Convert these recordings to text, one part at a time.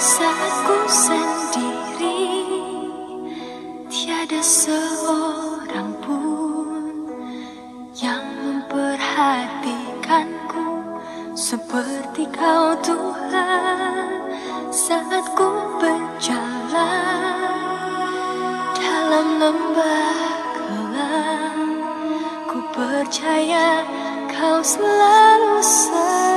saat ku sendiri tiada seorang pun yang memperhatikanku. Seperti kau Tuhan saat ku berjalan dalam lembah gelap ku percaya kau selalu setia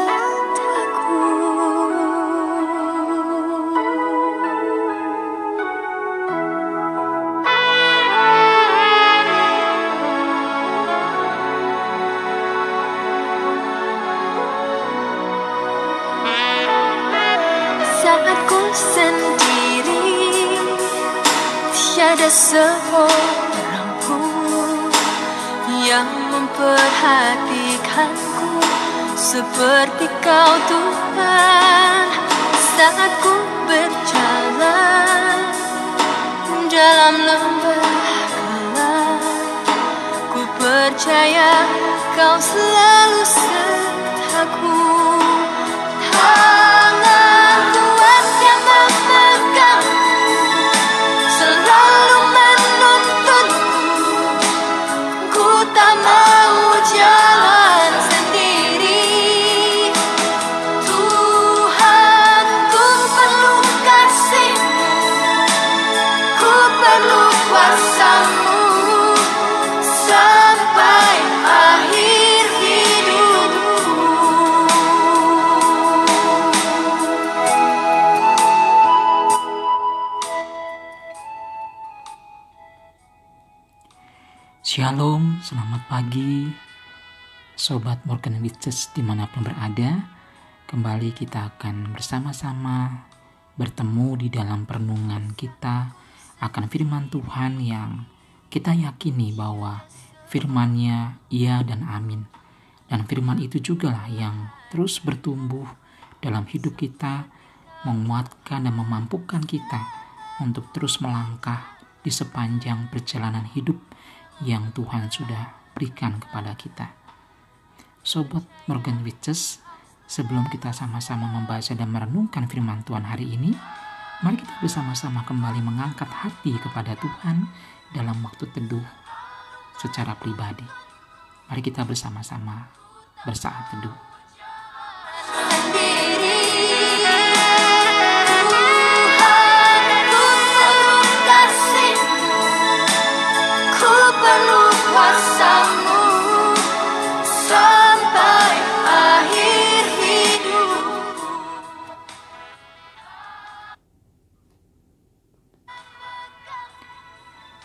tiada seorang pun yang memperhatikanku. Seperti kau Tuhan saat ku berjalan dalam lembah gelap ku percaya kau selalu sertaku Sobat Morgan Witches di mana pun berada Kembali kita akan bersama-sama bertemu di dalam perenungan kita Akan firman Tuhan yang kita yakini bahwa firmannya iya dan amin Dan firman itu juga lah yang terus bertumbuh dalam hidup kita Menguatkan dan memampukan kita untuk terus melangkah di sepanjang perjalanan hidup yang Tuhan sudah berikan kepada kita. Sobat Morgan Witches, sebelum kita sama-sama membaca dan merenungkan firman Tuhan hari ini, mari kita bersama-sama kembali mengangkat hati kepada Tuhan dalam waktu teduh secara pribadi. Mari kita bersama-sama bersaat teduh.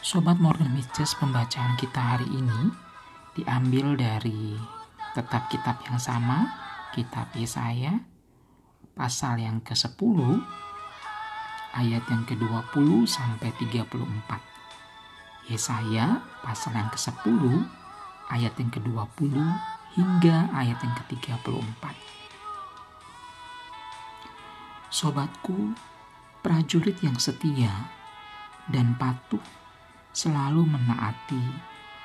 Sobat Morgan Witches, pembacaan kita hari ini diambil dari tetap kitab yang sama, kitab Yesaya, pasal yang ke-10, ayat yang ke-20 sampai 34. Yesaya pasal yang ke-10, ayat yang ke-20 hingga ayat yang ke-34. Sobatku, prajurit yang setia dan patuh selalu menaati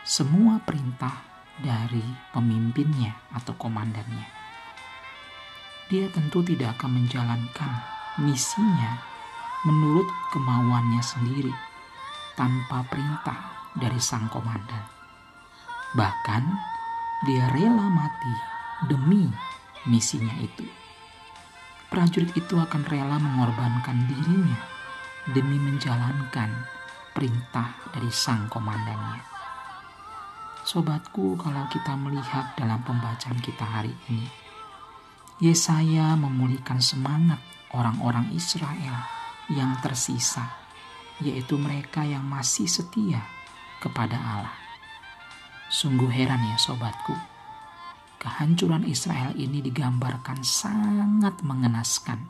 semua perintah dari pemimpinnya atau komandannya. Dia tentu tidak akan menjalankan misinya menurut kemauannya sendiri tanpa perintah dari sang komandan. Bahkan dia rela mati demi misinya itu. Prajurit itu akan rela mengorbankan dirinya demi menjalankan perintah dari sang komandannya. Sobatku, kalau kita melihat dalam pembacaan kita hari ini, Yesaya memulihkan semangat orang-orang Israel yang tersisa, yaitu mereka yang masih setia kepada Allah. Sungguh heran ya sobatku, kehancuran Israel ini digambarkan sangat mengenaskan.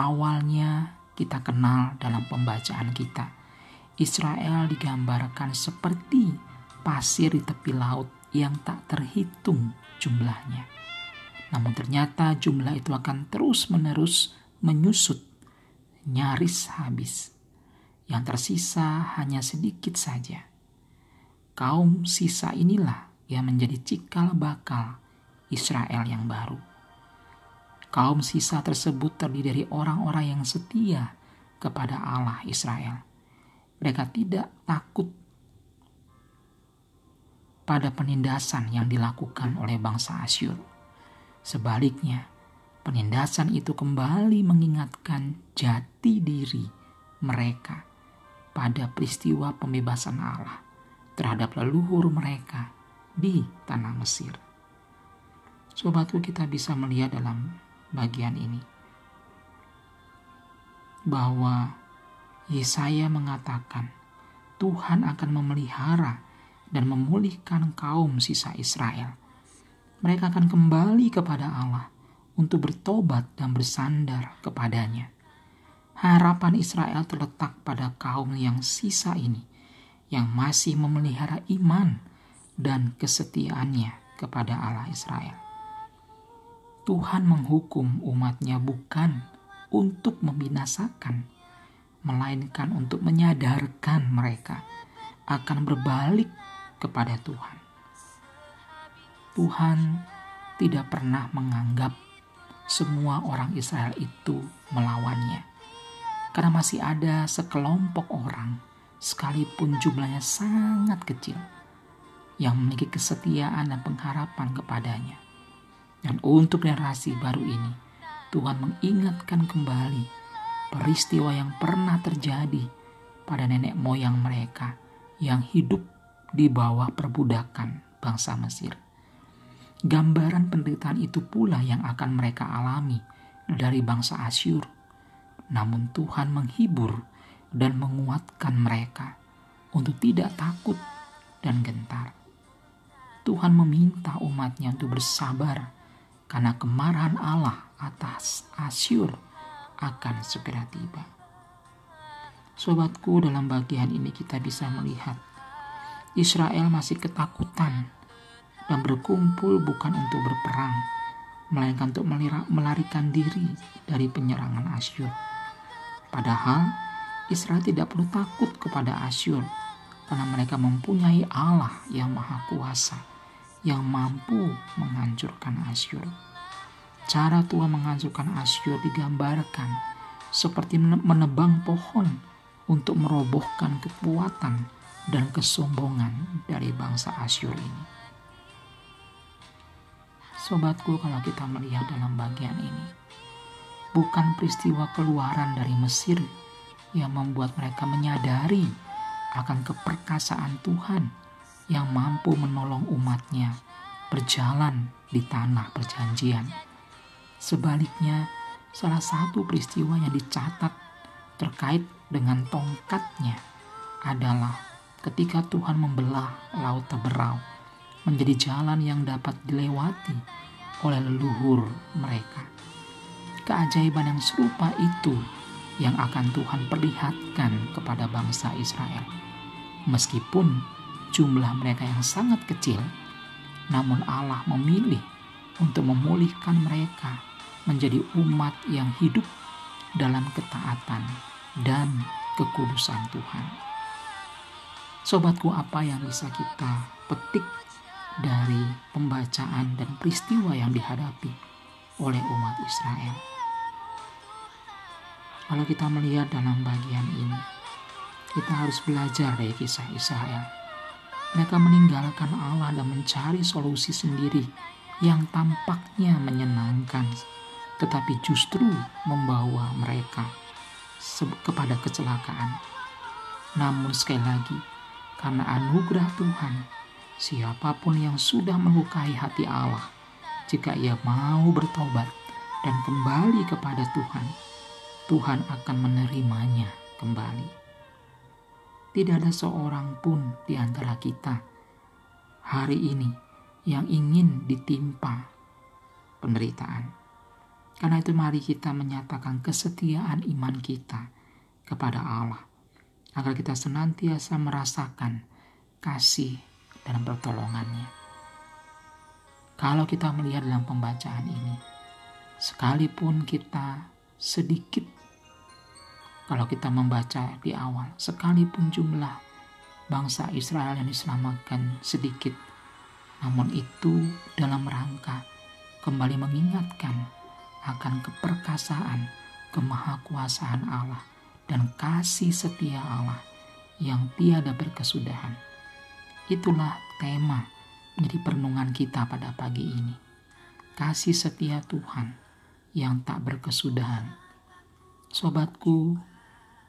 Awalnya kita kenal dalam pembacaan kita, Israel digambarkan seperti pasir di tepi laut yang tak terhitung jumlahnya. Namun ternyata jumlah itu akan terus-menerus menyusut, nyaris habis. Yang tersisa hanya sedikit saja. Kaum sisa inilah yang menjadi cikal bakal Israel yang baru. Kaum sisa tersebut terdiri dari orang-orang yang setia kepada Allah Israel. Mereka tidak takut pada penindasan yang dilakukan oleh bangsa Asyur. Sebaliknya, penindasan itu kembali mengingatkan jati diri mereka pada peristiwa pembebasan Allah terhadap leluhur mereka di tanah Mesir. Sobatku kita bisa melihat dalam bagian ini bahwa Yesaya mengatakan Tuhan akan memelihara dan memulihkan kaum sisa Israel. Mereka akan kembali kepada Allah untuk bertobat dan bersandar kepadanya. Harapan Israel terletak pada kaum yang sisa ini, yang masih memelihara iman dan kesetiaannya kepada Allah Israel. Tuhan menghukum umatnya bukan untuk membinasakan, melainkan untuk menyadarkan mereka akan berbalik kepada Tuhan. Tuhan tidak pernah menganggap semua orang Israel itu melawannya, karena masih ada sekelompok orang, sekalipun jumlahnya sangat kecil, yang memiliki kesetiaan dan pengharapan kepadanya. Dan untuk generasi baru ini, Tuhan mengingatkan kembali peristiwa yang pernah terjadi pada nenek moyang mereka yang hidup di bawah perbudakan bangsa Mesir. Gambaran penderitaan itu pula yang akan mereka alami dari bangsa Asyur. Namun Tuhan menghibur dan menguatkan mereka untuk tidak takut dan gentar. Tuhan meminta umatnya untuk bersabar karena kemarahan Allah atas Asyur akan segera tiba. Sobatku, dalam bagian ini kita bisa melihat Israel masih ketakutan dan berkumpul bukan untuk berperang, melainkan untuk melarikan diri dari penyerangan Asyur. Padahal Israel tidak perlu takut kepada Asyur karena mereka mempunyai Allah yang maha kuasa yang mampu menghancurkan Asyur. Cara Tuhan menghancurkan Asyur digambarkan seperti menebang pohon untuk merobohkan kekuatan dan kesombongan dari bangsa Asyur ini. Sobatku, kalau kita melihat dalam bagian ini, bukan peristiwa keluaran dari Mesir yang membuat mereka menyadari akan keperkasaan Tuhan yang mampu menolong umatnya berjalan di tanah perjanjian Sebaliknya, salah satu peristiwa yang dicatat terkait dengan tongkatnya adalah ketika Tuhan membelah Laut Teberau menjadi jalan yang dapat dilewati oleh leluhur mereka. Keajaiban yang serupa itu yang akan Tuhan perlihatkan kepada bangsa Israel. Meskipun jumlah mereka yang sangat kecil, namun Allah memilih untuk memulihkan mereka menjadi umat yang hidup dalam ketaatan dan kekudusan Tuhan. Sobatku, apa yang bisa kita petik dari pembacaan dan peristiwa yang dihadapi oleh umat Israel? Kalau kita melihat dalam bagian ini, kita harus belajar dari kisah Israel. Mereka meninggalkan Allah dan mencari solusi sendiri yang tampaknya menyenangkan tetapi justru membawa mereka kepada kecelakaan. Namun sekali lagi, karena anugerah Tuhan, siapa pun yang sudah melukai hati Allah, jika ia mau bertobat dan kembali kepada Tuhan, Tuhan akan menerimanya kembali. Tidak ada seorang pun di antara kita hari ini yang ingin ditimpa penderitaan karena itu mari kita menyatakan kesetiaan iman kita kepada Allah. Agar kita senantiasa merasakan kasih dan pertolongannya. Kalau kita melihat dalam pembacaan ini, sekalipun kita sedikit, kalau kita membaca di awal, sekalipun jumlah bangsa Israel yang diselamatkan sedikit, namun itu dalam rangka kembali mengingatkan akan keperkasaan, kemahakuasaan Allah, dan kasih setia Allah yang tiada berkesudahan. Itulah tema menjadi perenungan kita pada pagi ini. kasih setia Tuhan yang tak berkesudahan. Sobatku,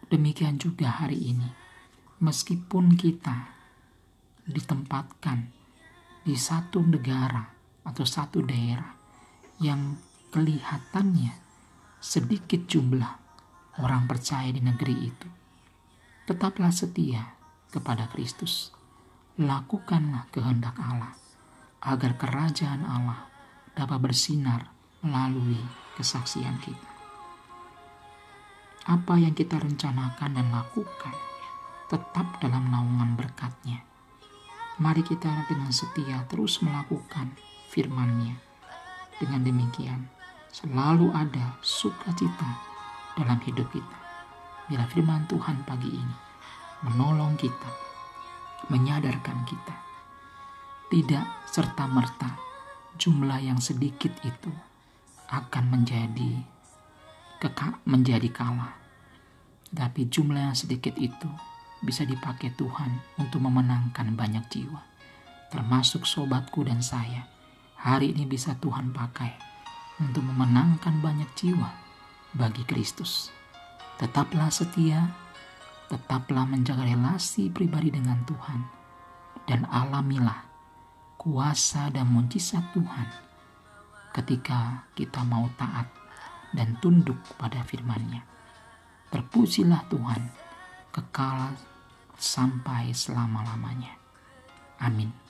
demikian juga hari ini. Meskipun kita ditempatkan di satu negara atau satu daerah yang kelihatannya sedikit jumlah orang percaya di negeri itu, tetaplah setia kepada Kristus. Lakukanlah kehendak Allah agar kerajaan Allah dapat bersinar melalui kesaksian kita. Apa yang kita rencanakan dan lakukan tetap dalam naungan berkatnya. Mari kita dengan setia terus melakukan firman-Nya. Dengan demikian, selalu ada sukacita dalam hidup kita. Bila firman Tuhan pagi ini menolong kita, menyadarkan kita, tidak serta-merta jumlah yang sedikit itu akan menjadi keka, menjadi kalah. Tapi jumlah yang sedikit itu bisa dipakai Tuhan untuk memenangkan banyak jiwa. Termasuk sobatku dan saya. Hari ini bisa Tuhan pakai untuk memenangkan banyak jiwa bagi Kristus. Tetaplah setia, tetaplah menjaga relasi pribadi dengan Tuhan, dan alamilah kuasa dan mujizat Tuhan ketika kita mau taat dan tunduk pada firman-Nya. Terpujilah Tuhan kekal sampai selama-lamanya. Amin.